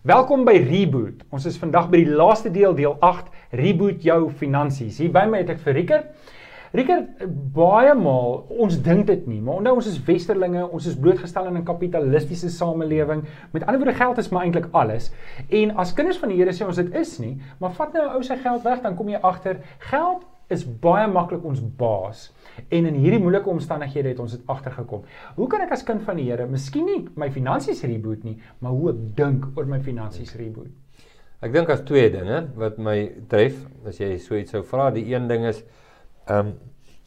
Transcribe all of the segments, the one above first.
Welkom by Reboot. Ons is vandag by die laaste deel, deel 8, Reboot jou finansies. Hier by my het ek vir Rieker. Rieker, baie maal, ons dink dit nie, maar onthou ons is westerlinge, ons is blootgestel aan 'n kapitalistiese samelewing. Met ander woorde, geld is maar eintlik alles. En as kinders van die Here sê ons dit is nie, maar vat nou 'n ou sy geld weg, dan kom jy agter, geld is baie maklik ons baas. En in hierdie moeilike omstandighede het ons dit agtergekom. Hoe kan ek as kind van die Here, miskien nie my finansies reboot nie, maar hoe ek dink oor my finansies reboot? Ek dink as twee dinge wat my tref, as jy so iets sou vra, die een ding is ehm um,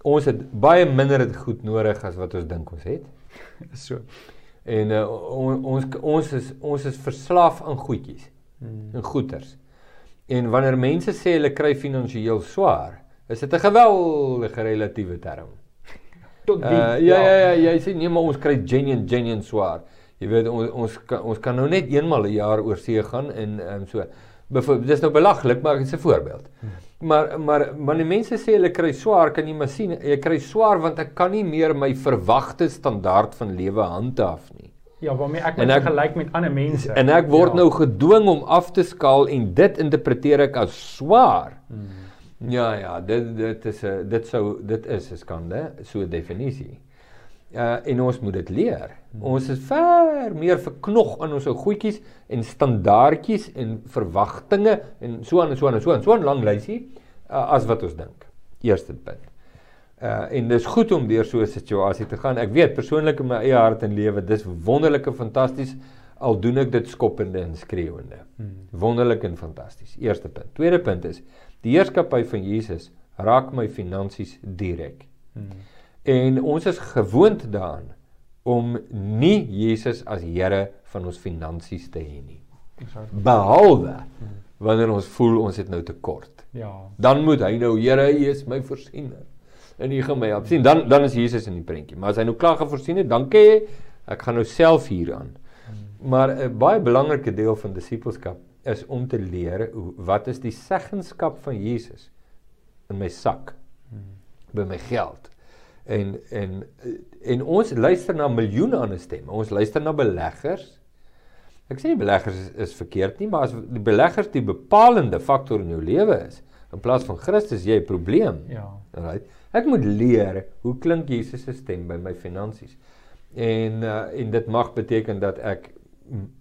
ons het baie minder dit goed nodig as wat ons dink ons het. so. En uh, on, ons ons is ons is verslaaf aan goedjies. Hmm. En goeders. En wanneer mense sê hulle kry finansiëel swaar, is dit 'n geweldige relatiewe term. Tot die uh, ja, ja ja ja, jy sê nee maar ons kry genuine genuine swaar. Jy weet ons ons kan, ons kan nou net eenmal 'n een jaar oor see gaan en ehm um, so. Byvoorbeeld dis nou belaglik maar dit is 'n voorbeeld. Hmm. Maar maar wanneer mense sê hulle kry swaar, kan jy maar sien jy kry swaar want ek kan nie meer my verwagte standaard van lewe handhaaf nie. Ja, waarmee ek moet vergelyk met ander mense. En ek word ja. nou gedwing om af te skaal en dit interpreteer ek as swaar. Hmm. Ja ja, dit dit is 'n dit sou dit is 'n skande, so definisie. Uh en ons moet dit leer. Hmm. Ons is ver meer verknog aan ons ou goedjies en standaardjies en verwagtinge en so aan en so aan en so aan so 'n lang lysie uh, as wat ons dink. Eerste punt. Uh en dis goed om deur so 'n situasie te gaan. Ek weet persoonlik in my eie hart en lewe, dis wonderlike fantasties al doen ek dit skoppende en skreeuende. Hmm. Wonderlik en fantasties. Eerste punt. Tweede punt is Die heerskappy van Jesus raak my finansies direk. Hmm. En ons is gewoond daaraan om nie Jesus as Here van ons finansies te hê nie. Behalwe hmm. wanneer ons voel ons het nou tekort. Ja. Dan moet hy nou Here, hy is my voorsiener. En hy gaan my help. sien dan dan is Jesus in die prentjie. Maar as hy nou klaar gevoorsien het, dankie. Ek gaan nou self hieraan. Hmm. Maar 'n baie belangrike deel van disippelskap is om te leer wat is die seggenskap van Jesus in my sak hmm. by my geld. En en en ons luister na miljoene ander stemme. Ons luister na beleggers. Ek sê beleggers is, is verkeerd nie, maar as die beleggers die bepalende faktor in jou lewe is, in plaas van Christus jy 'n probleem. Ja. Right? Ek moet leer hoe klink Jesus se stem by my finansies. En uh, en dit mag beteken dat ek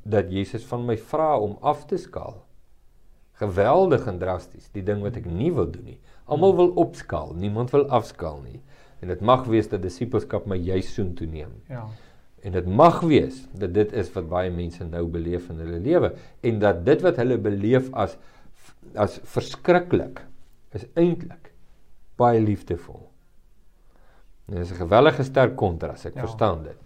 dat Jesus van my vra om af te skaal. Geweldig en drasties, die ding wat ek nie wil doen nie. Almal wil opskaal, niemand wil afskaal nie. En dit mag wees dat disippelskap my juis soen toe neem. Ja. En dit mag wees dat dit is wat baie mense nou beleef in hulle lewe en dat dit wat hulle beleef as as verskriklik is eintlik baie liefdevol. Dit is 'n gewellige sterk kontras, ek ja. verstaan dit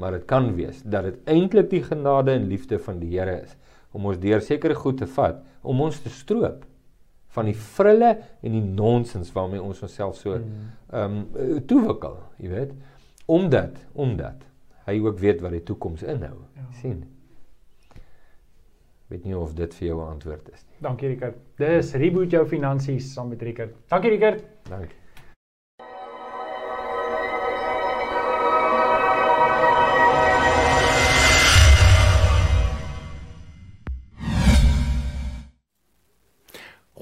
maar dit kan wees dat dit eintlik die genade en liefde van die Here is om ons deur sekere goed te vat om ons te stroop van die frille en die nonsens waarmee ons onsself so hmm. ehm um, toewikkel, jy weet, omdat omdat hy ook weet wat die toekoms inhou. Ja. sien. Weet nie of dit vir jou 'n antwoord is nie. Dankie Rikert. Dis reboot jou finansies saam met Rikert. Dankie Rikert. Dankie.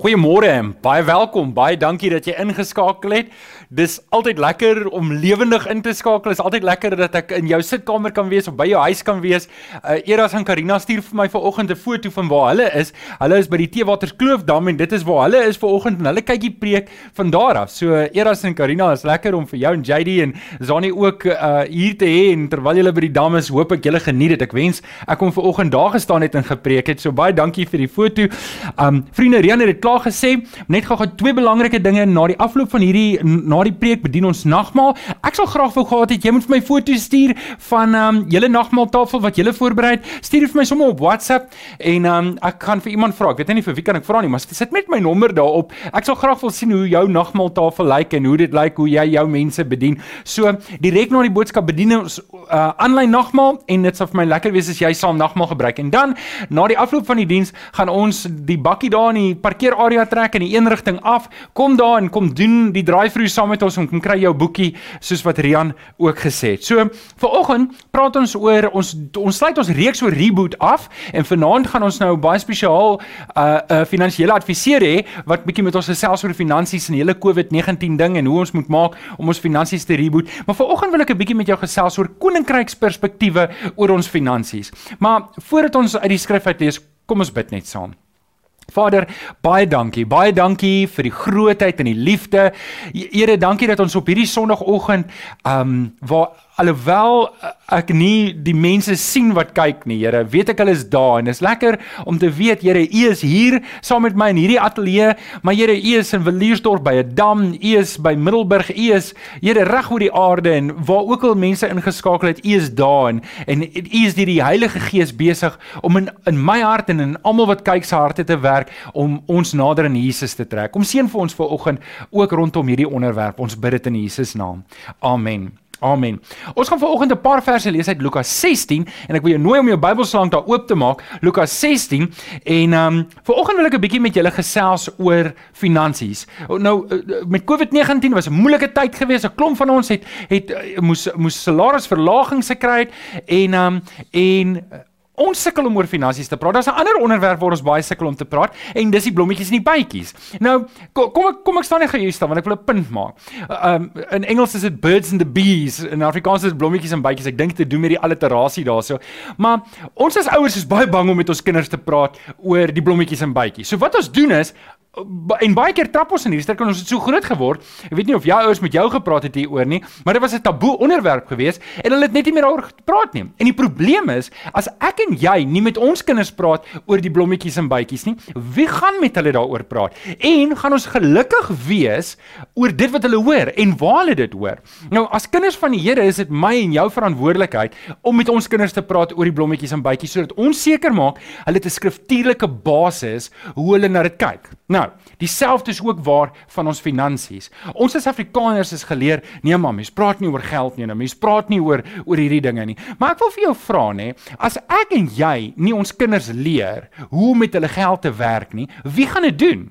Goeiemôre en baie welkom. Baie dankie dat jy ingeskakel het. Dis altyd lekker om lewendig in te skakel. Is altyd lekker dat ek in jou sitkamer kan wees of by jou huis kan wees. Uh Eras en Karina stuur vir my vanoggend 'n foto van waar hulle is. Hulle is by die Teewaters Kloofdam en dit is waar hulle is vanoggend en hulle kyk die preek van daar af. So Eras en Karina, is lekker om vir jou en JD en Zani ook uh hier te hê en terwyl julle by die dam is, hoop ek julle geniet dit. Ek wens ek kon vanoggend daar gestaan het en gepreek het. So baie dankie vir die foto. Um vriende, Rian het dit klaar gesê. Net gou-gou twee belangrike dinge na die afloop van hierdie na die preek bedien ons nagmaal. Ek sal graag wou gehad het jy moet vir my foto's stuur van ehm um, julle nagmaaltafel wat julle voorberei het. Stuur vir my sommer op WhatsApp en ehm um, ek kan vir iemand vra. Ek weet nie vir wie kan ek vra nie, maar sit met my nommer daarop. Ek sal graag wil sien hoe jou nagmaaltafel lyk en hoe dit lyk hoe jy jou mense bedien. So direk na die boodskap bedien ons uh aanlyn nagmaal en dit sal vir my lekker wees as jy saam nagmaal gebruik. En dan na die afloop van die diens gaan ons die bakkie daar in die parkeer area trek in die een rigting af. Kom daar en kom doen die drive-through saam met ons en kom kry jou boekie soos wat Rian ook gesê het. So vanoggend praat ons oor ons ons sluit ons reeks oor reboot af en vanaand gaan ons nou baie spesiaal 'n uh, 'n uh, finansiële adviseur hê wat bietjie met ons gesels oor finansies en die hele COVID-19 ding en hoe ons moet maak om ons finansies te reboot. Maar vanoggend wil ek 'n bietjie met jou gesels oor koninkryksperspektiewe oor ons finansies. Maar voordat ons uit die skrif uit lees, kom ons bid net saam. Vader, baie dankie. Baie dankie vir die grootheid en die liefde. Here, dankie dat ons op hierdie Sondagoggend ehm um, waar alhoewel eh, ek nie die mense sien wat kyk nie, Here, weet ek hulle is daar en is lekker om te weet, Here, U is hier saam met my in hierdie ateljee, maar Here, U is in Viliersdorp by 'n dam, U is by Middelburg, U is Here reg oor die aarde en waar ook al mense ingeskakel het, U is daar en en U is deur die Heilige Gees besig om in in my hart en in almal wat kyk se harte te werk om ons nader aan Jesus te trek. Kom seën vir ons vanoggend ook rondom hierdie onderwerp. Ons bid dit in Jesus naam. Amen. Amen. Ons gaan vanoggend 'n paar verse lees uit Lukas 16 en ek wil jou nooi om jou Bybelslang daar oop te maak. Lukas 16 en ehm um, vanoggend wil ek 'n bietjie met julle gesels oor finansies. Nou eh, met COVID-19 was 'n moeilike tyd geweest. 'n Klomp van ons het het eh, moes moes salarisverlagings gekry het en ehm um, en Ons sukkel om oor finansies te praat. Daar's 'n ander onderwerp waar ons baie sukkel om te praat en dis die blommetjies en die bytjies. Nou, kom ek kom ek staan net gou staan want ek wil 'n punt maak. Um in Engels is dit birds and the bees in Afrikaans is dit blommetjies en bytjies. Ek dink dit doen met die alliterasie daarso. Maar ons as ouers is baie bang om met ons kinders te praat oor die blommetjies en bytjies. So wat ons doen is en baie keer trap ons in hierdie sterk en ons het so groot geword. Ek weet nie of jou ouers met jou gepraat het hieroor nie, maar dit was 'n taboe onderwerp geweest en hulle het net nie meer daaroor gepraat nie. En die probleem is, as ek en jy nie met ons kinders praat oor die blommetjies en bytjies nie, wie gaan met hulle daaroor praat? En gaan ons gelukkig wees oor dit wat hulle hoor en waar hulle dit hoor? Nou, as kinders van die Here is dit my en jou verantwoordelikheid om met ons kinders te praat oor die blommetjies en bytjies sodat ons seker maak hulle het 'n skriftuurlike basis hoe hulle na dit kyk. Nou, dieselfde is ook waar van ons finansies. Ons as Afrikaners is geleer, nee maar mens praat nie oor geld nie, nou mens praat nie oor oor hierdie dinge nie. Maar ek wil vir jou vra nê, as ek en jy nie ons kinders leer hoe om met hulle geld te werk nie, wie gaan dit doen?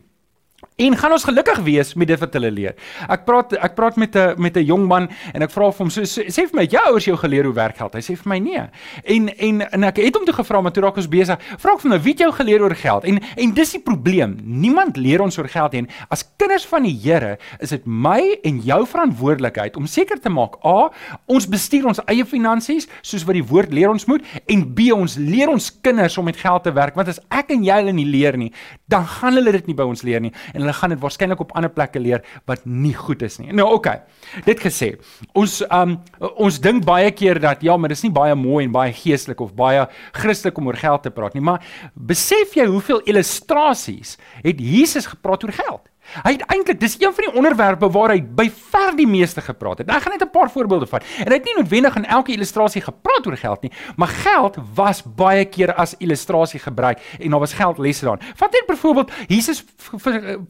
En gaan ons gelukkig wees met dit wat hulle leer. Ek praat ek praat met 'n met 'n jong man en ek vra vir hom so sê vir my jou ouers jou geleer hoe werk geld. Hy sê vir my nee. En en en ek het hom toe gevra maar toe raak ons besig. Vra ek vir my wie het jou geleer oor geld? En en dis die probleem. Niemand leer ons oor geld nie. As kinders van die Here is dit my en jou verantwoordelikheid om seker te maak a ons bestuur ons eie finansies soos wat die woord leer ons moet en b ons leer ons kinders om met geld te werk want as ek en jy hulle nie leer nie, dan gaan hulle dit nie by ons leer nie. En hulle gaan dit waarskynlik op ander plekke leer wat nie goed is nie. Nou. Okay. Dit gesê, ons um ons dink baie keer dat ja, maar dis nie baie mooi en baie geestelik of baie Christelik om oor geld te praat nie, maar besef jy hoeveel illustrasies het Jesus gepraat oor geld? Hy het eintlik dis een van die onderwerpe waar hy by ver die meeste gepraat het. Nou, ek gaan net 'n paar voorbeelde vat. En hy het nie noodwendig in elke illustrasie gepraat oor geld nie, maar geld was baie keer as illustrasie gebruik en daar was geldlesse daarin. Vat net byvoorbeeld Jesus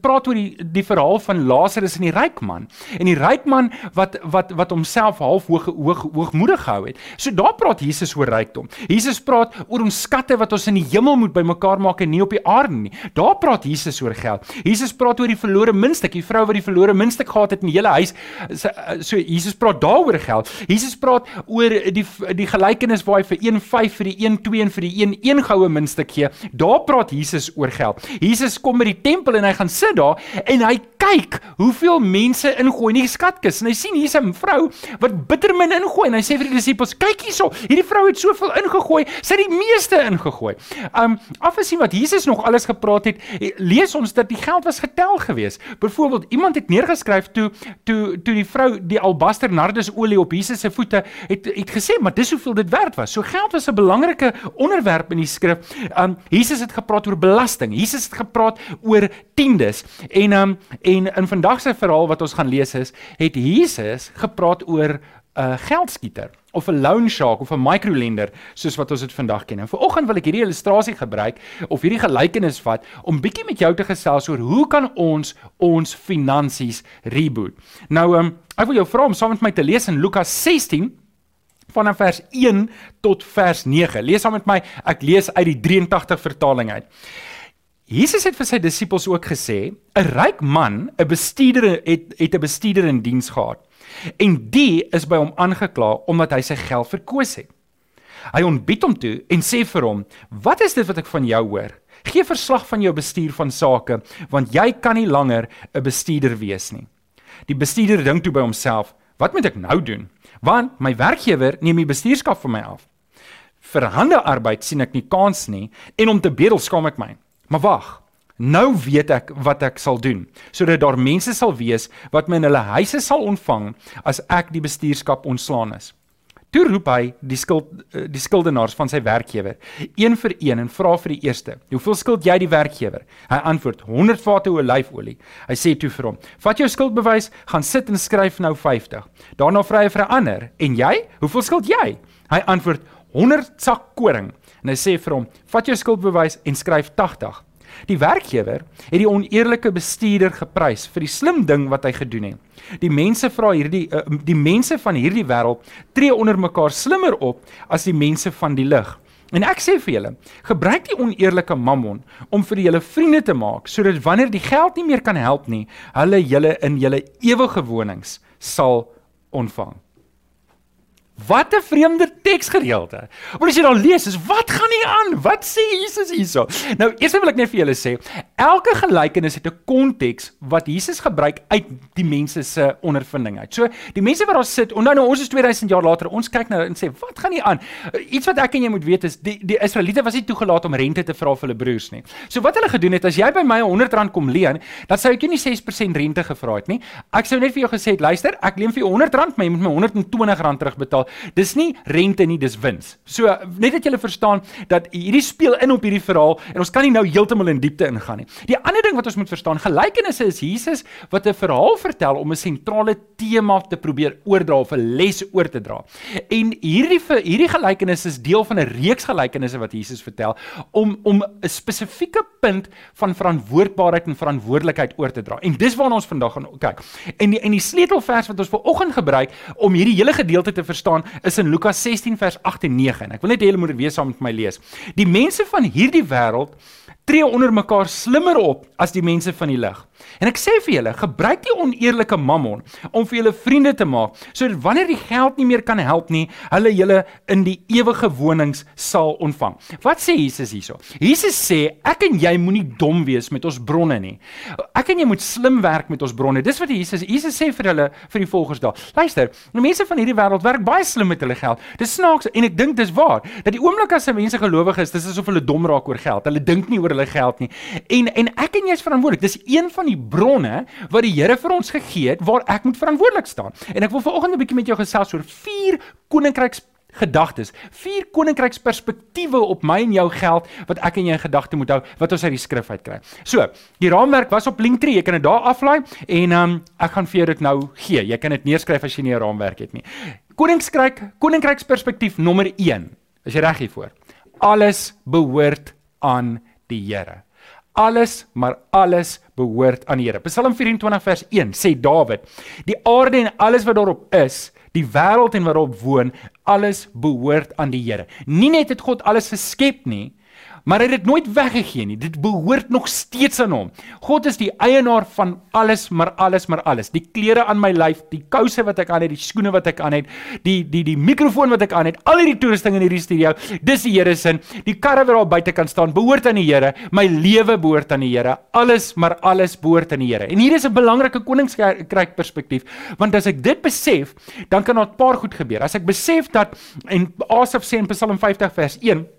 praat oor die die verhaal van Lazarus en die ryk man. En die ryk man wat wat wat homself half hoog hoog hoogmoedig gehou het. So daar praat Jesus oor rykdom. Jesus praat oor ons skatte wat ons in die hemel moet bymekaar maak en nie op die aarde nie. Daar praat Jesus oor geld. Jesus praat oor die verlore muntstuk, die vrou wat die verlore muntstuk gehad het in die hele huis. So, so Jesus praat daaroor geld. Jesus praat oor die die gelykenis waar hy vir 1.5 vir die 1.2 en vir die 1.1 goue muntstuk gee. Daar praat Jesus oor geld. Jesus kom by die tempel en hy gaan sit daar en hy kyk hoeveel mense ingooi in die skatkis. En hy sien hier's 'n vrou wat bitter min ingooi en hy sê vir die disippels: "Kyk hierso, hierdie vrou het soveel ingegooi, sy het die meeste ingegooi." Um afgesien wat Jesus nog alles gepraat het, lees ons dat die geld was getel gewees gewees. Byvoorbeeld, iemand het neergeskryf toe toe toe die vrou die albaster nardusolie op Jesus se voete het het gesê, maar dis hoeveel dit werd was. So geld was 'n belangrike onderwerp in die skrif. Um Jesus het gepraat oor belasting. Jesus het gepraat oor tiendes. En um en in vandag se verhaal wat ons gaan lees is, het Jesus gepraat oor 'n uh, geldskieter of 'n loan shark of 'n microlender soos wat ons dit vandag ken. En vanoggend wil ek hierdie illustrasie gebruik of hierdie gelykenis vat om bietjie met jou te gesels oor hoe kan ons ons finansies reboot. Nou um, ek wil jou vra om saam met my te lees in Lukas 16 vanaf vers 1 tot vers 9. Lees saam met my. Ek lees uit die 83 vertaling uit. Jesus het vir sy disippels ook gesê, 'n ryk man, 'n bestuurder het het 'n bestuurder in diens gehad. En die is by hom aangekla omdat hy sy geld verkoos het. Hy ontbied hom toe en sê vir hom: "Wat is dit wat ek van jou hoor? Gee verslag van jou bestuur van sake, want jy kan nie langer 'n bestuurder wees nie." Die bestuurder dink toe by homself: "Wat moet ek nou doen? Want my werkgewer neem die bestuurskap van my af." Vir hande arbeid sien ek nie kans nie en om te bedel skaam ek my. Maar wag, nou weet ek wat ek sal doen sodat daar mense sal wees wat my in hulle huise sal ontvang as ek die bestuurskap ontslaan is. Toe roep hy die skuld eh, die skuldenaars van sy werkgewer, een vir een en vra vir die eerste: "Hoeveel skuld jy die werkgewer?" Hy antwoord: "100 vate olyfolie." Hy sê toe vir hom: "Vat jou skuldbewys, gaan sit en skryf nou 50." Daarna vra hy vir 'n ander: "En jy? Hoeveel skuld jy?" Hy antwoord: 100 sak koring. En hy sê vir hom: "Vat jou skuldbewys en skryf 80." Die werkgewer het die oneerlike bestuurder geprys vir die slim ding wat hy gedoen het. Die mense vra hierdie uh, die mense van hierdie wêreld tree onder mekaar slimmer op as die mense van die lig. En ek sê vir julle, gebruik die oneerlike mammon om vir julle vriende te maak sodat wanneer die geld nie meer kan help nie, hulle julle in julle ewige wonings sal ontvang. Wat 'n vreemde teksgedeelte. Maar as jy dan lees, is wat gaan nie aan? Wat sê Jesus hierso? Nou, eers wil ek net vir julle sê, elke gelykenis het 'n konteks wat Jesus gebruik uit die mense se ondervinding uit. So, die mense wat daar sit, onthou nou ons is 2000 jaar later, ons kyk nou en sê, wat gaan nie aan? Iets wat ek en jy moet weet is die die Israeliete was nie toegelaat om rente te vra vir hulle broers nie. So wat hulle gedoen het, as jy by my 100 rand kom leen, dan sou ek jou nie 6% rente gevra het nie. Ek sou net vir jou gesê het, luister, ek leen vir jou 100 rand, maar jy moet my 120 rand terugbetaal. Dis nie rente nie, dis wins. So net dat julle verstaan dat hierdie speel in op hierdie verhaal en ons kan nie nou heeltemal in diepte ingaan nie. Die ander ding wat ons moet verstaan, gelykenisse is Jesus wat 'n verhaal vertel om 'n sentrale tema te probeer oordra of 'n les oor te dra. En hierdie hierdie gelykenis is deel van 'n reeks gelykenisse wat Jesus vertel om om 'n spesifieke punt van verantwoordbaarheid en verantwoordelikheid oor te dra. En dis waarna ons vandag gaan kyk. En die en die sleutelvers wat ons ver oggend gebruik om hierdie hele gedeelte te verstaan is in Lukas 16 vers 8 en 9 en ek wil net hê julle moet dit weer saam met my lees. Die mense van hierdie wêreld tree onder mekaar slimmer op as die mense van die lig. En ek sê vir julle, gebruik die oneerlike mammon om vir julle vriende te maak, sodat wanneer die geld nie meer kan help nie, hulle julle in die ewige wonings sal ontvang. Wat sê Jesus hierso? Jesus sê ek en jy moenie dom wees met ons bronne nie. Ek en jy moet slim werk met ons bronne. Dis wat Jesus Jesus sê vir hulle vir die volgers daar. Luister, die mense van hierdie wêreld werk baie slim met hulle geld. Dis snaaks en ek dink dis waar dat die oomblik as 'n mense gelowig is, dis asof hulle dom raak oor geld. Hulle dink nie oor hulle geld nie. En en ek en jy is verantwoordelik. Dis een van die bronne wat die Here vir ons gegee het waar ek moet verantwoordelik staan. En ek wil vanoggend 'n bietjie met jou gesels oor vier koninkryks gedagtes, vier koninkryks perspektiewe op my en jou geld wat ek en jy in gedagte moet hou wat ons uit die skrif uit kry. So, die raamwerk was op Linktree, jy kan dit daar aflaai en um, ek gaan vir jou dit nou gee. Jy kan dit neerskryf as jy nie 'n raamwerk het nie. Koninkryk, koninkryks perspektief nommer 1. Is jy reg hiervoor? Alles behoort aan die Here. Alles, maar alles behoort aan die Here. Psalm 24 vers 1 sê Dawid: Die aarde en alles wat daarop is, die wêreld en wat daarop woon, alles behoort aan die Here. Nie net het God alles geskep nie, maar hy het dit nooit weggegee nie. Dit behoort nog steeds aan hom. God is die eienaar van alles, maar alles, maar alles. Die klere aan my lyf, die kouse wat ek aan het, die skoene wat ek aan het, die die die mikrofoon wat ek aan het, al hierdie toerusting in hierdie studio, dis die Here se. Die karre wat daar buite kan staan, behoort aan die Here. My lewe behoort aan die Here. Alles, maar alles behoort aan die Here. En hier is 'n belangrike koninkryk perspektief, want as ek dit besef, dan kan daar 'n paar goed gebeur. As ek besef dat en Asaf sê in Psalm 50 vers 1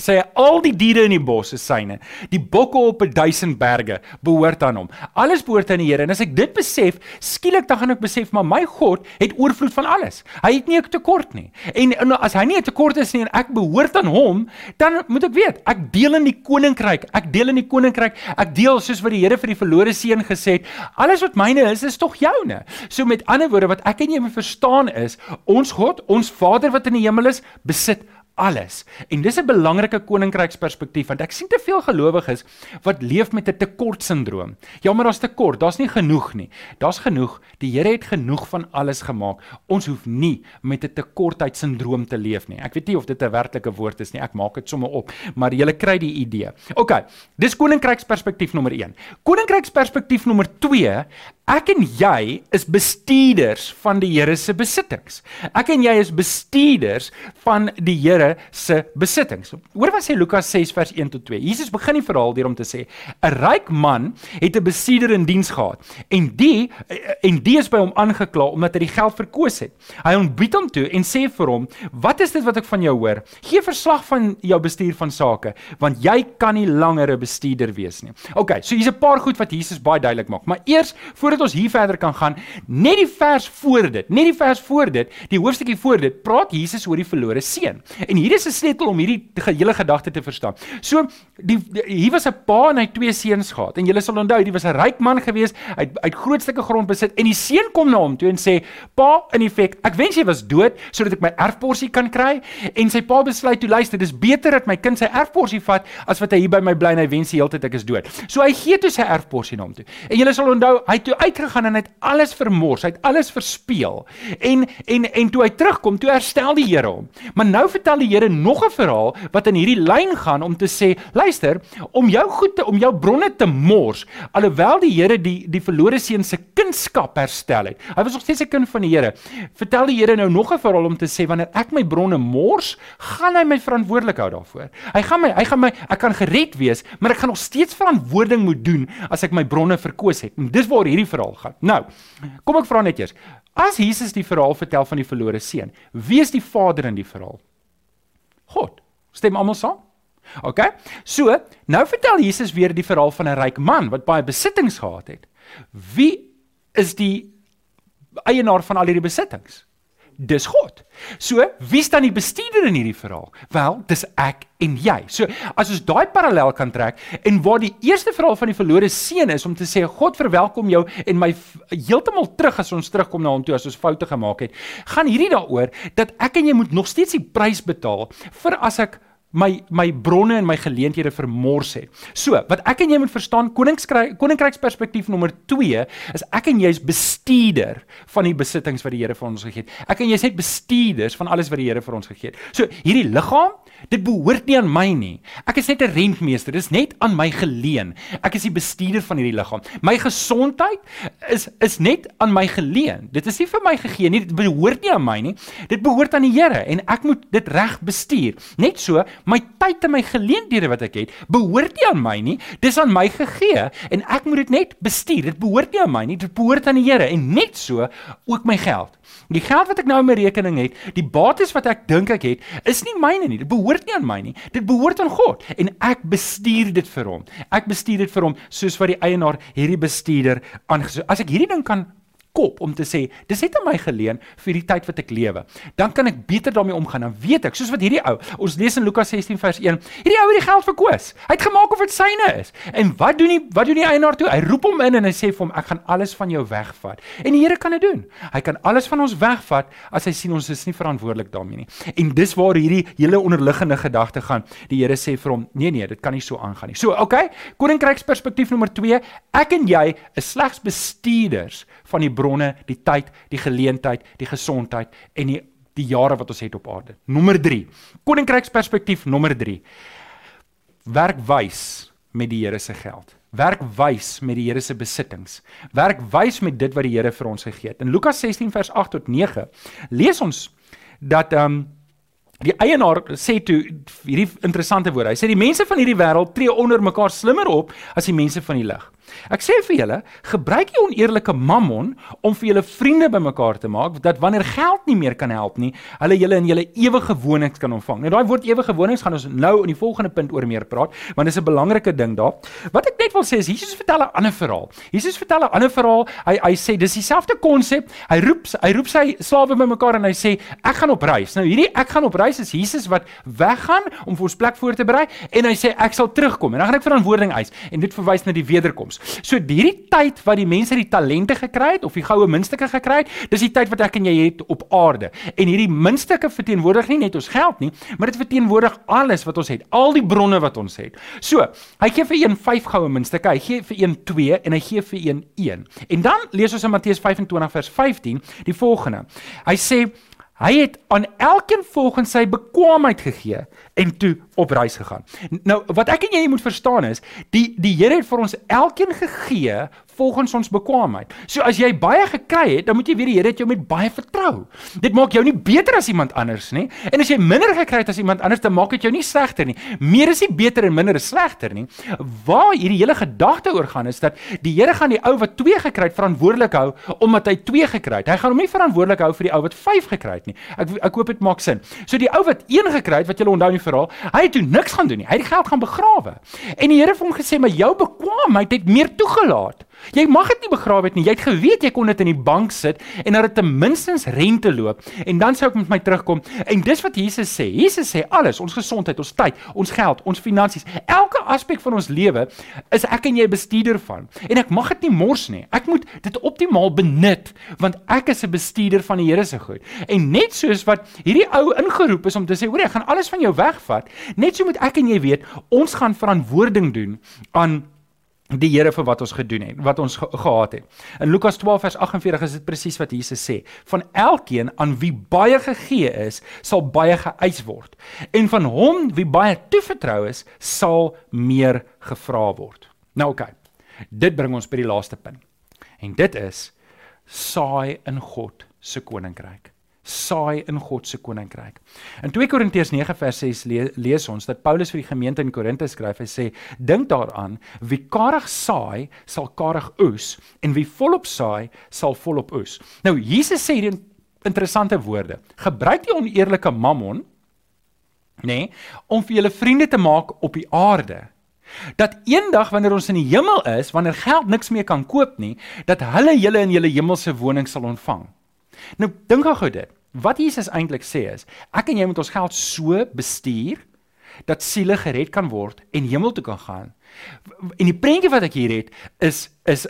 sê al die diere in die bos is syne. Die bokke op 'n duisend berge behoort aan hom. Alles behoort aan die Here. En as ek dit besef, skielik dan gaan ek besef maar my God het oorvloed van alles. Hy het nie 'n tekort nie. En, en as hy nie 'n tekort is nie en ek behoort aan hom, dan moet ek weet, ek deel in die koninkryk. Ek deel in die koninkryk. Ek deel soos wat die Here vir die verlore seun gesê het, alles wat myne is, is tog joune. So met ander woorde wat ek en jy moet verstaan is, ons God, ons Vader wat in die hemel is, besit alles. En dis 'n belangrike koninkryksperspektief want ek sien te veel gelowiges wat leef met 'n tekortsindroom. Ja, maar daar's tekort, daar's nie genoeg nie. Daar's genoeg. Die Here het genoeg van alles gemaak. Ons hoef nie met 'n tekortheidsindroom te leef nie. Ek weet nie of dit 'n werklike woord is nie. Ek maak dit sommer op, maar jy kry die idee. OK. Dis koninkryksperspektief nommer 1. Koninkryksperspektief nommer 2 Ek en jy is bestuurders van die Here se besittings. Ek en jy is bestuurders van die Here se besittings. Hoor wat sê Lukas 6 vers 1 tot 2. Jesus begin die verhaal deur om te sê: 'n Ryk man het 'n bestuurder in diens gehad en die en die is by hom aangekla omdat hy die geld verkoos het. Hy ontbied hom toe en sê vir hom: "Wat is dit wat ek van jou hoor? Gee verslag van jou bestuur van sake, want jy kan nie langer 'n bestuurder wees nie." OK, so hier's 'n paar goed wat Jesus baie duidelik maak, maar eers voor voordat ons hier verder kan gaan, net die vers voor dit, net die vers voor dit, die hoofstukkie voor dit, praat Jesus oor die verlore seun. En hier is 'n sleutel om hierdie hele gedagte te verstaan. So die, die hier was 'n pa en hy twee seuns gehad. En julle sal onthou, hy was 'n ryk man gewees, hy het uit groot stukke grond besit en die seun kom na hom toe en sê: "Pa, in effek, ek wens jy was dood sodat ek my erfporsie kan kry." En sy pa besluit toe luister, dis beter dat my kind sy erfporsie vat as wat hy hier by my bly en hy wens die hele tyd ek is dood. So hy gee toe sy erfporsie na hom toe. En julle sal onthou, hy toe uitgegaan en hy het alles vermors, hy het alles verspeel. En en en toe hy terugkom, toe herstel die Here hom. Maar nou vertel die Here nog 'n verhaal wat in hierdie lyn gaan om te sê, luister, om jou goed te om jou bronne te mors, alhoewel die Here die die verlore seun se kunskap herstel het. Hy was nog steeds 'n kind van die Here. Vertel die Here nou nog 'n verhaal om te sê wanneer ek my bronne mors, gaan hy my verantwoordelik hou daarvoor. Hy gaan my hy gaan my ek kan gered wees, maar ek gaan nog steeds verantwoording moet doen as ek my bronne verkoos het. En dis waar hierdie verhaal gaan. Nou, kom ek vra net eers. As Jesus die verhaal vertel van die verlore seun, wie is die vader in die verhaal? God. Stem almal saam? OK. So, nou vertel Jesus weer die verhaal van 'n ryk man wat baie besittings gehad het. Wie is die eienaar van al hierdie besittings? Dis God. So, wie staan die bestuurder in hierdie verhaal? Wel, dis ek en jy. So, as ons daai parallel kan trek en waar die eerste verhaal van die verlore seun is om te sê God verwelkom jou en my heeltemal terug as ons terugkom na hom toe as ons foute gemaak het, gaan hierdie daaroor dat ek en jy moet nog steeds die prys betaal vir as ek my my bronne en my geleenthede vermors het. So, wat ek en jy moet verstaan, koninkryk koninkryksperspektief nommer 2 is ek en jy is bestuurder van die besittings wat die Here vir ons gegee het. Ek en jy is net bestuurders van alles wat die Here vir ons gegee het. So, hierdie liggaam, dit behoort nie aan my nie. Ek is net 'n rentmeester. Dit is net aan my geleen. Ek is die bestuurder van hierdie liggaam. My gesondheid is is net aan my geleen. Dit is nie vir my gegee nie. Dit behoort nie aan my nie. Dit behoort aan die Here en ek moet dit reg bestuur. Net so my tyd en my geleenthede wat ek het, behoort nie aan my nie. Dis aan my gegee en ek moet dit net bestuur. Dit behoort nie aan my nie. Dit behoort aan die Here en net so ook my geld. Die geld wat ek nou in my rekening het, die bates wat ek dink ek het, is nie myne nie. Dit behoort nie aan my nie. Dit behoort aan God en ek bestuur dit vir hom. Ek bestuur dit vir hom soos wat die eienaar hierdie bestuurder aangesê. As ek hierdie ding kan kop om te sê dis net aan my geleen vir die tyd wat ek lewe. Dan kan ek beter daarmee omgaan. Dan weet ek, soos wat hierdie ou, ons lees in Lukas 16 vers 1, hierdie ou het die geld verkoos. Hy het gemaak of dit syne is. En wat doen hy? Wat doen die eienaar toe? Hy roep hom in en hy sê vir hom ek gaan alles van jou wegvat. En die Here kan dit doen. Hy kan alles van ons wegvat as hy sien ons is nie verantwoordelik daarmee nie. En dis waar hierdie hele onderliggende gedagte gaan. Die Here sê vir hom, nee nee, dit kan nie so aangaan nie. So, okay, koninkryksperspektief nommer 2, ek en jy is slegs bestuurders van die bronne, die tyd, die geleentheid, die gesondheid en die die jare wat ons het op aarde. Nommer 3. Koninkryksperspektief nommer 3. Werk wys met die Here se geld. Werk wys met die Here se besittings. Werk wys met dit wat die Here vir ons gegee het. In Lukas 16 vers 8 tot 9 lees ons dat ehm um, die eienaar sê toe hierdie interessante woorde. Hy sê die mense van hierdie wêreld tree onder mekaar slimmer op as die mense van die lig. Ek sê vir julle, gebruik jy oneerlike mammon om vir julle vriende bymekaar te maak dat wanneer geld nie meer kan help nie, hulle julle in julle ewige wonings kan ontvang. Nou daai woord ewige wonings gaan ons nou in die volgende punt oor meer praat, want dit is 'n belangrike ding daar. Wat ek net wil sê is Jesus vertel 'n ander verhaal. Jesus vertel 'n ander verhaal. Hy hy sê dis dieselfde konsep. Hy roep hy roep sy slawe bymekaar en hy sê ek gaan op reis. Nou hierdie ek gaan op reis is Jesus wat weggaan om vir ons plek voor te berei en hy sê ek sal terugkom en dan gaan ek verantwoording eis en dit verwys na die wederkoms. Toekoms. So hierdie tyd wat die mense die talente gekry het of die goue muntstukke gekry het, dis die tyd wat ek en jy het op aarde. En hierdie muntstukke verteenwoordig nie net ons geld nie, maar dit verteenwoordig alles wat ons het, al die bronne wat ons het. So, hy gee vir een 5 goue muntstukke, hy gee vir een 2 en hy gee vir een 1. En dan lees ons in Matteus 25 vers 15 die volgende. Hy sê Hy het aan elkeen volgens sy bekwaamheid gegee en toe op reis gegaan. Nou wat ek en jy moet verstaan is, die die Here het vir ons elkeen gegee volgens ons bekwaamheid. So as jy baie gekry het, dan moet jy weet die Here het jou met baie vertrou. Dit maak jou nie beter as iemand anders nie. En as jy minder gekry het as iemand anders, dan maak dit jou nie slegter nie. Meer is nie beter en minder is slegter nie. Waar hierdie hele gedagte oor gaan is dat die Here gaan die ou wat 2 gekry het verantwoordelik hou omdat hy 2 gekry het. Hy gaan hom nie verantwoordelik hou vir die ou wat 5 gekry het nie. Ek ek hoop dit maak sin. So die ou wat 1 gekry het wat jy onthou in die verhaal, hy het toe niks gaan doen nie. Hy het die geld gaan begrawe. En die Here het hom gesê, "Maar jou bekwaamheid het meer toegelaat." Jy mag dit nie begrawe het nie. Jy het geweet jy kon dit in die bank sit en dat dit ten minste rente loop en dan sou ek met my terugkom. En dis wat Jesus sê. Jesus sê alles, ons gesondheid, ons tyd, ons geld, ons finansies, elke aspek van ons lewe is ek en jy bestuurder van. En ek mag dit nie mors nie. Ek moet dit optimaal benut want ek is 'n bestuurder van die Here se goed. En net soos wat hierdie ou ingeroep is om te sê, hoor, ek gaan alles van jou wegvat, net so moet ek en jy weet, ons gaan verantwoording doen aan die Here vir wat ons gedoen het, wat ons ge gehad het. In Lukas 12 vers 48 is dit presies wat Jesus sê: "Van elkeen aan wie baie gegee is, sal baie geëis word, en van hom wie baie toevertrou is, sal meer gevra word." Nou oké. Okay. Dit bring ons by die laaste punt. En dit is saai in God se koninkryk saai in God se koninkryk. In 2 Korintiërs 9 vers 6 le lees ons dat Paulus vir die gemeente in Korinte skryf. Hy sê: "Dink daaraan, wie karig saai, sal karig oes, en wie volop saai, sal volop oes." Nou Jesus sê hier interessante woorde. Gebruik die oneerlike mammon nê nee, om vir julle vriende te maak op die aarde dat eendag wanneer ons in die hemel is, wanneer geld niks meer kan koop nie, dat hulle julle in julle hemelse woning sal ontvang. Nou dink gou dit. Wat Jesus eintlik sê is, ek en jy moet ons geld so bestuur dat siele gered kan word en hemel toe kan gaan. En die prentjie wat ek hier het is is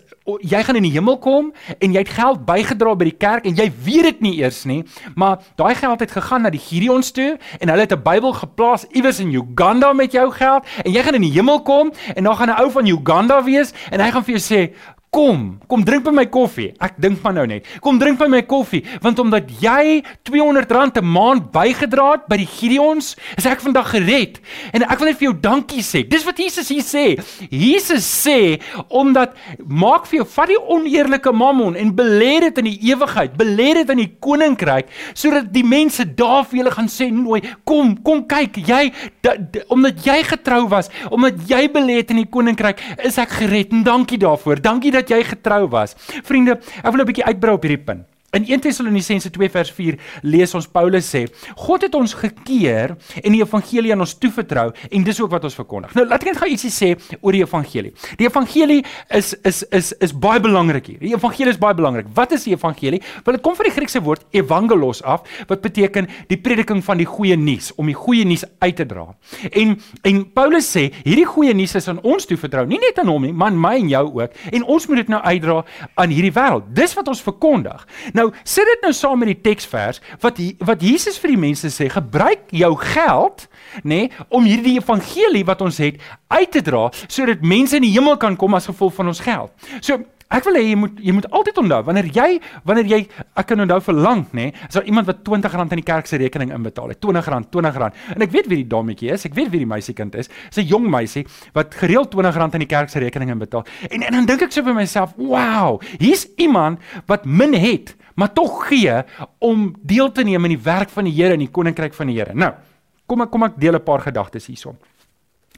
jy gaan in die hemel kom en jy het geld bygedra by die kerk en jy weet dit nie eers nie, maar daai geld het gegaan na die Gideons toe en hulle het 'n Bybel geplaas iewers in Uganda met jou geld en jy gaan in die hemel kom en dan gaan 'n ou van Uganda wees en hy gaan vir jou sê Kom, kom drink by my koffie. Ek dink maar nou net. Kom drink by my koffie, want omdat jy R200 'n maand bygedra het by die Gideons, is ek vandag gered. En ek wil net vir jou dankie sê. Dis wat Jesus hier sê. Jesus sê omdat maak vir jou vat die oneerlike mammon en belê dit in die ewigheid, belê dit in die koninkryk sodat die mense daar vir julle gaan sê nooi, kom, kom kyk, jy da, da, omdat jy getrou was, omdat jy belê het in die koninkryk, is ek gered en dankie daarvoor. Dankie dat dat jy getrou was. Vriende, ek wil 'n bietjie uitbrei op hierdie punt. In 1 Tessalonisense 2 vers 4 lees ons Paulus sê: God het ons gekeer en die evangelie aan ons toevertrou en dis ook wat ons verkondig. Nou laat ek net gou ietsie sê oor die evangelie. Die evangelie is is is is baie belangrik hier. Die evangelie is baie belangrik. Wat is die evangelie? Wel dit kom van die Griekse woord evangelos af wat beteken die prediking van die goeie nuus, om die goeie nuus uit te dra. En en Paulus sê hierdie goeie nuus is aan ons toevertrou, nie net aan hom nie, maar aan my en jou ook. En ons moet dit nou uitdra aan hierdie wêreld. Dis wat ons verkondig. Nou Nou, sit dit nou saam met die teksvers wat wat Jesus vir die mense sê, gebruik jou geld, nê, nee, om hierdie evangelie wat ons het uit te dra sodat mense in die hemel kan kom as gevolg van ons geld. So Ek wil hê jy moet jy moet altyd onthou wanneer jy wanneer jy ek kan onthou vir lank nê, nee, as daar iemand wat R20 in die kerk se rekening inbetaal het, R20, R20. En ek weet wie die dametjie is, ek weet wie die meisiekind is. Sy jong meisie wat gereeld R20 in die kerk se rekening inbetaal. En en dan dink ek so vir myself, "Wow, hier's iemand wat min het, maar tog gee om deel te neem in die werk van die Here in die koninkryk van die Here." Nou, kom ek kom ek deel 'n paar gedagtes hierson.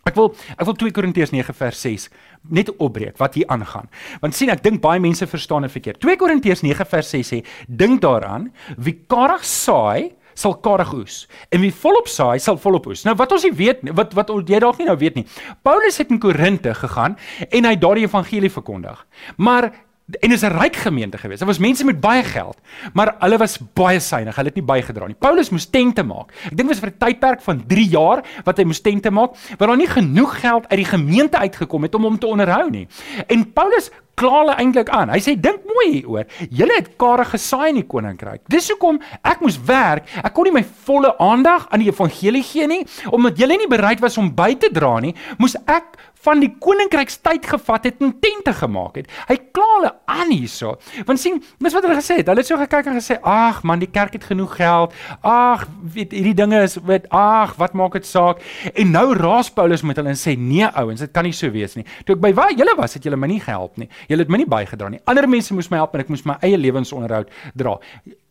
Ek wil ek wil 2 Korintiërs 9 vers 6 net opbreek wat hier aangaan. Want sien ek dink baie mense verstaan dit verkeerd. 2 Korintiërs 9 vers 6 sê dink daaraan wie karig saai sal karig oes en wie volop saai sal volop oes. Nou wat ons nie weet wat wat jy dalk nie nou weet nie. Paulus het in Korinte gegaan en hy daardie evangelie verkondig. Maar en is 'n ryk gemeente geweest. Daar was mense met baie geld, maar hulle was baie suinig. Hulle het nie bygedra nie. Paulus moes tente maak. Ek dink dit was vir 'n tydperk van 3 jaar wat hy moes tente maak, waar daar nie genoeg geld uit die gemeente uitgekom het om hom te onderhou nie. En Paulus kla hulle eintlik aan. Hy sê dink mooi hieroor. Julle het kare gesaai in die koninkryk. Dis hoekom ek moes werk. Ek kon nie my volle aandag aan die evangelie gee nie, omdat julle nie bereid was om by te dra nie, moes ek van die koninkrykstyd gevat het en tente gemaak het. Hy kla hulle aan hierso. Want sien, dis wat hulle gesê het. Hulle het so gekyk en gesê, "Ag man, die kerk het genoeg geld. Ag, weet hierdie dinge is weet, ag, wat maak dit saak?" En nou raas Paulus met hulle en sê, "Nee ouens, dit kan nie so wees nie. Toe ek by waar julle was, het julle my nie gehelp nie. Julle het my nie bygedra nie. Ander mense moes my help en ek moes my eie lewensonderhoud dra."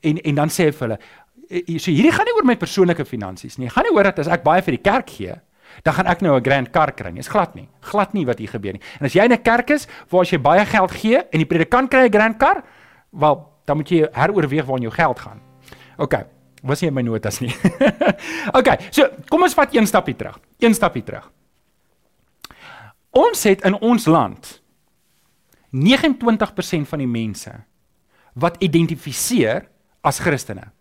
En en dan sê hy vir hulle, "So hierdie gaan nie oor my persoonlike finansies nie. Gaan nie oor dat as ek baie vir die kerk gee, dan gaan ek nou 'n grand kar kry. Dis glad nie. Glad nie wat hier gebeur nie. En as jy in 'n kerk is waar as jy baie geld gee en die predikant kry 'n grand kar, wel, dan moet jy heroorweeg waar jou geld gaan. OK. Was nie in my notas nie. OK. So, kom ons vat een stapie terug. Een stapie terug. Ons het in ons land 29% van die mense wat identifiseer as Christene.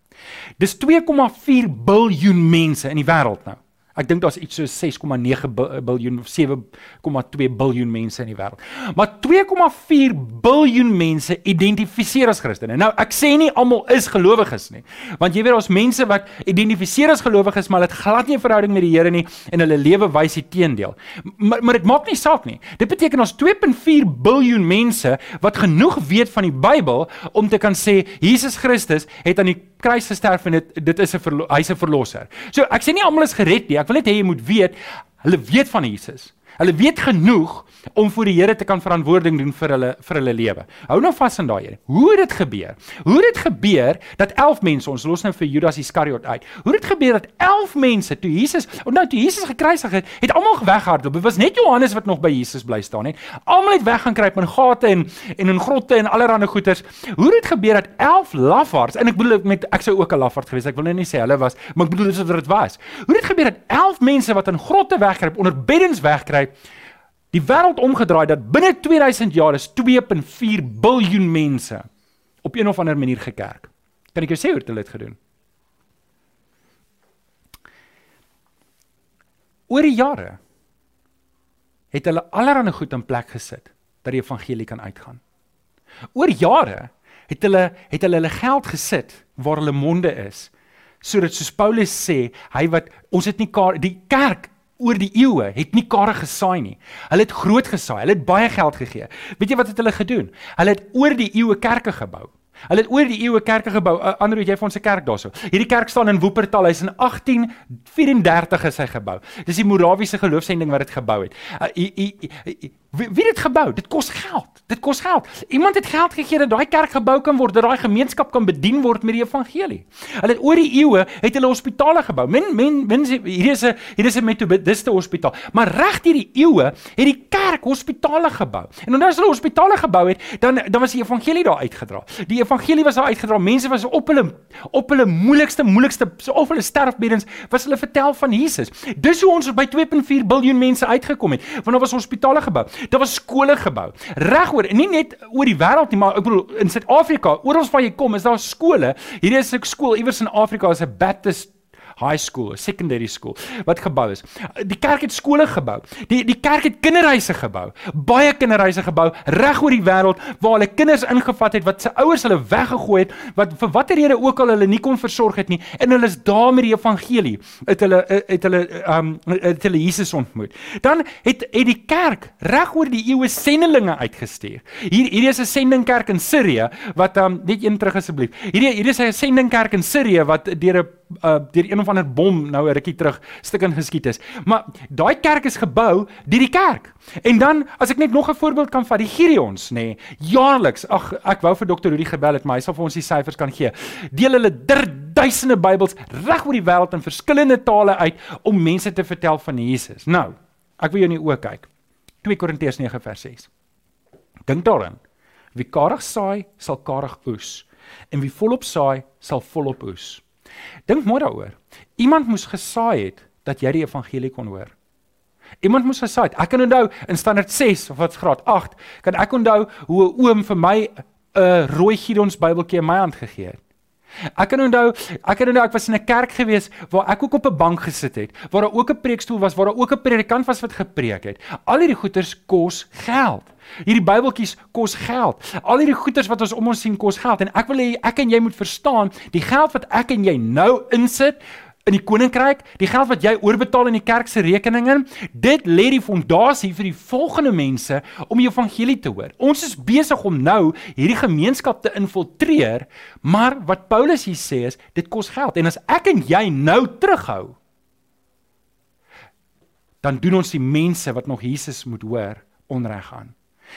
Dis 2,4 miljard mense in die wêreld nou. Ek dink daar's iets so 6,9 biljoen of 7,2 biljoen mense in die wêreld. Maar 2,4 biljoen mense identifiseer as Christene. Nou, ek sê nie almal is gelowiges nie, want jy weet daar's mense wat identifiseer as gelowiges, maar hulle het glad nie 'n verhouding met die Here nie en hulle lewe wys die teendeel. Maar maar dit maak nie saak nie. Dit beteken ons 2,4 biljoen mense wat genoeg weet van die Bybel om te kan sê Jesus Christus het aan die kruis gesterf en dit dit is 'n hy's 'n verlosser. So ek sê nie almal is gered nie. Ek wil net hê jy moet weet hulle weet van Jesus. Hulle weet genoeg om vir die Here te kan verantwoording doen vir hulle vir hulle lewe. Hou nou vas aan daai. Hoe het dit gebeur? Hoe het dit gebeur dat 11 mense ons los nou vir Judas Iskariot uit. Hoe het dit gebeur dat 11 mense toe Jesus, nou toe Jesus gekruisig het, het almal weghardloop. Dit was net Johannes wat nog by Jesus bly staan, net. Almal het weggaan kruip in gate en en in grotte en allerlei goeters. Hoe het dit gebeur dat 11 lafaards en ek bedoel met ek sou ook 'n lafaard gewees, ek wil nou nie sê hulle was, maar ek bedoel dis wat dit was. Hoe het dit gebeur dat 11 mense wat in grotte wegkruip, onder beddens wegkruip, die wêreld omgedraai dat binne 2000 jaar is 2.4 biljoen mense op een of ander manier gekerk. Kan ek jou sê hoe hulle dit gedoen? Oor die jare het hulle allerlei goed in plek gesit dat die evangelie kan uitgaan. Oor jare het hulle het hulle hulle geld gesit waar hulle monde is sodat soos Paulus sê, hy wat ons het nie die kerk oor die eeue het nie kare gesaai nie. Hulle het groot gesaai. Hulle het baie geld gegee. Weet jy wat het hulle gedoen? Hulle het oor die eeue kerke gebou. Hulle het oor die eeue kerke gebou. Ander weet jy van se kerk daarso. Hierdie kerk staan in Wuppertal. Hy's in 1834 is hy gebou. Dis die Morawiese geloofsending wat dit gebou het. Uh, i, i, i, Wie wie het gebou? Dit kos geld. Dit kos geld. Iemand het geld gegee dat daai kerk gebou kan word, dat daai gemeenskap kan bedien word met die evangelie. Hulle het oor die eeue het hulle hospitale gebou. Men men men hier is 'n hier is 'n metodiste hospitaal. Maar reg deur die eeue het die kerk hospitale gebou. En omdat hulle hospitale gebou het, dan dan was die evangelie daar uitgedra. Die evangelie was daar uitgedra. Mense was op hulle op hulle moeilikste moeilikste of hulle sterfbeddens was hulle vertel van Jesus. Dis hoe ons by 2.4 miljard mense uitgekom het. Want daar was hospitale gebou. Daar was skole gebou. Regoor, nie net oor die wêreld nie, maar ek bedoel in Suid-Afrika, oral waar jy kom, is daar skole. Hier is 'n skool iewers in Afrika, is 'n Baptist high school, 'n secondary school wat gebou is. Die kerk het skole gebou. Die die kerk het kinderhuise gebou. Baie kinderhuise gebou reg oor die wêreld waar hulle kinders ingevat het wat se ouers hulle weggegooi het wat vir watter rede ook al hulle nie kon versorg het nie en hulle is daar met die evangelie. Het hulle het hulle um het hulle Jesus ontmoet. Dan het het die kerk reg oor die eeue sendelinge uitgestuur. Hier hier is 'n sendingkerk in Sirië wat um net een terug asseblief. Hier hier is 'n sendingkerk in Sirië wat deur 'n uh, deur een of ander bom nou 'n rukkie terug stuk in geskiet is. Maar daai kerk is gebou deur die kerk. En dan as ek net nog 'n voorbeeld kan vat, die Gideons, nê, nee, jaarliks. Ag, ek wou vir dokter Rudy gebel het, maar hy sal vir ons die syfers kan gee. Deel hulle duisende Bybels reg oor die wêreld in verskillende tale uit om mense te vertel van Jesus. Nou, ek wil jou in die oë kyk. 2 Korintiërs 9 vers 6. Dink daaraan. Wie karig saai, sal karig oes. En wie volop saai, sal volop oes. Dink mooi daaroor. Iemand moes gesaai het dat jy die evangelie kon hoor. Iemand moes gesê het, ek kan onthou in standaard 6 of wat graad 8, kan ek onthou hoe 'n oom vir my 'n uh, rooi Gideons Bybeltjie in my hand gegee het. Ek kan onthou, ek kan onthou ek was in 'n kerk gewees waar ek ook op 'n bank gesit het, waar daar ook 'n preekstoel was, waar daar ook 'n predikant was wat gepreek het. Al hierdie goeders kos geld. Hierdie Bybeltjies kos geld. Al hierdie goeders wat ons om ons sien kos geld en ek wil hê ek en jy moet verstaan, die geld wat ek en jy nou insit in die koninkryk, die geld wat jy oorbetaal in die kerk se rekeninge, dit lê die fondasie vir die volgende mense om die evangelie te hoor. Ons is besig om nou hierdie gemeenskap te infiltreer, maar wat Paulus hier sê is, dit kos geld en as ek en jy nou terughou, dan doen ons die mense wat nog Jesus moet hoor onreg aan.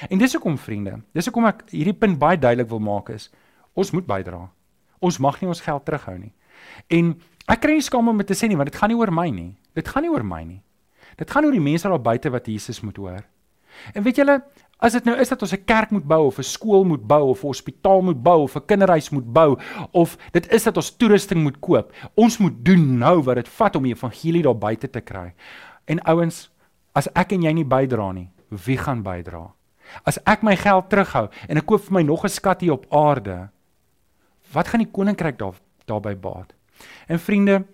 En dis hoekom vriende, dis hoekom ek hierdie punt baie duidelik wil maak is, ons moet bydra. Ons mag nie ons geld terughou nie. En Ek kry nie skaam om dit te sê nie, want dit gaan nie oor my nie. Dit gaan nie oor my nie. Dit gaan oor die mense daar buite wat Jesus moet hoor. En weet julle, as dit nou is dat ons 'n kerk moet bou of 'n skool moet bou of 'n hospitaal moet bou of 'n kinderhuis moet bou of dit is dat ons toerusting moet koop, ons moet doen nou wat dit vat om die evangelie daar buite te kry. En ouens, as ek en jy nie bydra nie, wie gaan bydra? As ek my geld terughou en ek koop vir my nog 'n skat hier op aarde, wat gaan die koninkryk daar daarby baat? En vriende,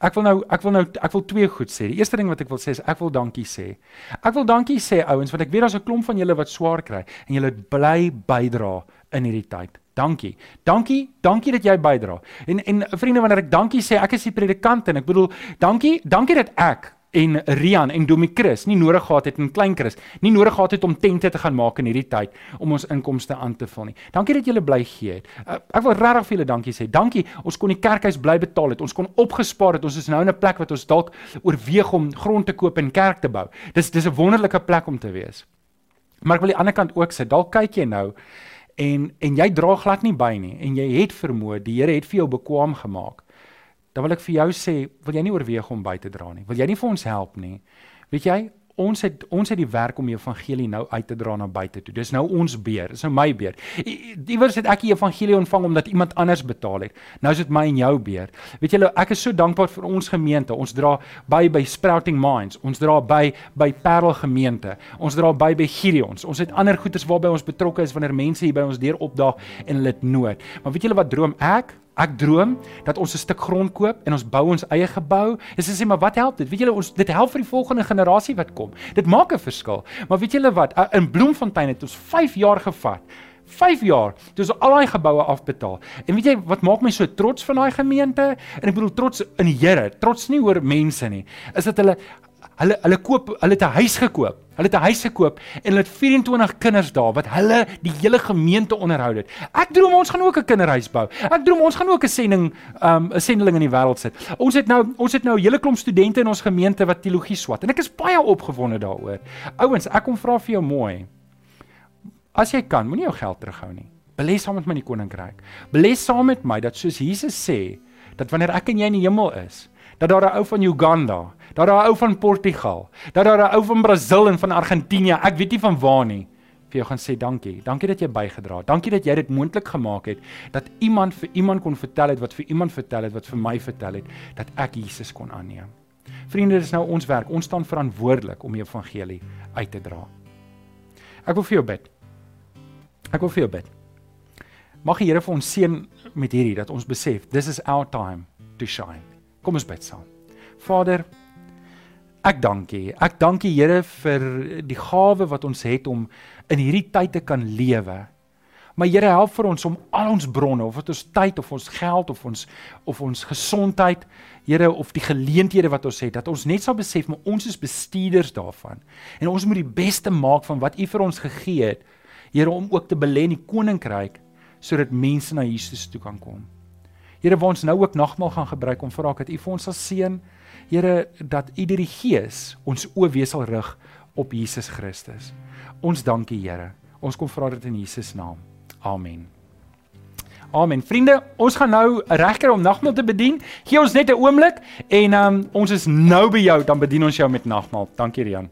ek wil nou ek wil nou ek wil twee goed sê. Die eerste ding wat ek wil sê is ek wil dankie sê. Ek wil dankie sê ouens want ek weet daar's 'n klomp van julle wat swaar kry en julle bly bydra in hierdie tyd. Dankie. Dankie, dankie dat jy bydra. En en vriende, wanneer ek dankie sê, ek is die predikant en ek bedoel dankie, dankie dat ek en Rian en Domie Chris nie nodig gehad het en klein Chris nie nodig gehad het om tente te gaan maak in hierdie tyd om ons inkomste aan te vul nie. Dankie dat julle bly gee het. Uh, ek wil regtig vir julle dankie sê. Dankie. Ons kon die kerkhuis bly betaal het. Ons kon opgespaar het. Ons is nou in 'n plek wat ons dalk oorweeg om grond te koop en kerk te bou. Dis dis 'n wonderlike plek om te wees. Maar ek wil aan die ander kant ook sê, dalk kyk jy nou en en jy dra glad nie by nie en jy het vermoë, die Here het vir jou bekwam gemaak dan wil ek vir jou sê, wil jy nie oorweeg om by te dra nie? Wil jy nie vir ons help nie? Weet jy, ons het ons het die werk om die evangelie nou uit te dra na buite toe. Dis nou ons beer, dis nou my beer. Iewers het ek die evangelie ontvang omdat iemand anders betaal het. Nou is dit my en jou beer. Weet julle, ek is so dankbaar vir ons gemeente. Ons dra by by Sprouting Minds. Ons dra by by Parel gemeente. Ons dra by by Gideons. Ons het ander goeders waarby ons betrokke is wanneer mense hier by ons deur opdaag en hulle het nood. Maar weet julle wat droom ek? Ek droom dat ons 'n stuk grond koop en ons bou ons eie gebou. Dis sê maar wat help dit? Weet julle ons dit help vir die volgende generasie wat kom. Dit maak 'n verskil. Maar weet julle wat? In Bloemfontein het ons 5 jaar gevat. 5 jaar toe ons al daai geboue afbetaal. En weet jy wat maak my so trots van daai gemeente? En ek bedoel trots in die Here, trots nie oor mense nie. Is dat hulle hulle hulle koop, hulle het 'n huis gekoop. Hulle het 'n huis gekoop en hulle het 24 kinders daar wat hulle die hele gemeente onderhou het. Ek droom ons gaan ook 'n kinderhuis bou. Ek droom ons gaan ook 'n sending um 'n sendeling in die wêreld sit. Ons het nou ons het nou 'n hele klomp studente in ons gemeente wat teologie swat en ek is baie opgewonde daaroor. Ouens, ek kom vra vir jou mooi. As jy kan, moenie jou geld terughou nie. Belê saam met my in die koninkryk. Belê saam met my dat soos Jesus sê, dat wanneer ek en jy in die hemel is, dat daar 'n ou van Uganda, dat daar 'n ou van Portugal, dat daar 'n ou van Brasil en van Argentinië, ek weet nie van waar nie, vir jou gaan sê dankie. Dankie dat jy bygedra het. Dankie dat jy dit moontlik gemaak het dat iemand vir iemand kon vertel het wat vir iemand vertel het wat vir my vertel het dat ek Jesus kon aanneem. Vriende, dit is nou ons werk. Ons staan verantwoordelik om die evangelie uit te dra. Ek wil vir jou bid. Ek wil vir jou bid. Mag die Here vir ons seën met hierdie dat ons besef, this is our time to shine. Kom ons bid saam. Vader, ek dank U. Ek dank U Here vir die gawe wat ons het om in hierdie tyd te kan lewe. Maar Here help vir ons om al ons bronne, of dit ons tyd of ons geld of ons of ons gesondheid, Here of die geleenthede wat ons het, dat ons net sal besef maar ons is bestuurders daarvan. En ons moet die beste maak van wat U vir ons gegee het, Here om ook te belê in die koninkryk sodat mense na Jesus toe kan kom. Here, waar ons nou ook nagmaal gaan gebruik om vra dat U vir ons sal seën. Here, dat U deur die Gees ons oë weer sal rig op Jesus Christus. Ons dankie, Here. Ons kom vra dit in Jesus naam. Amen. Amen. Vriende, ons gaan nou regkry om nagmaal te bedien. Gee ons net 'n oomblik en um, ons is nou by jou, dan bedien ons jou met nagmaal. Dankie, Rian.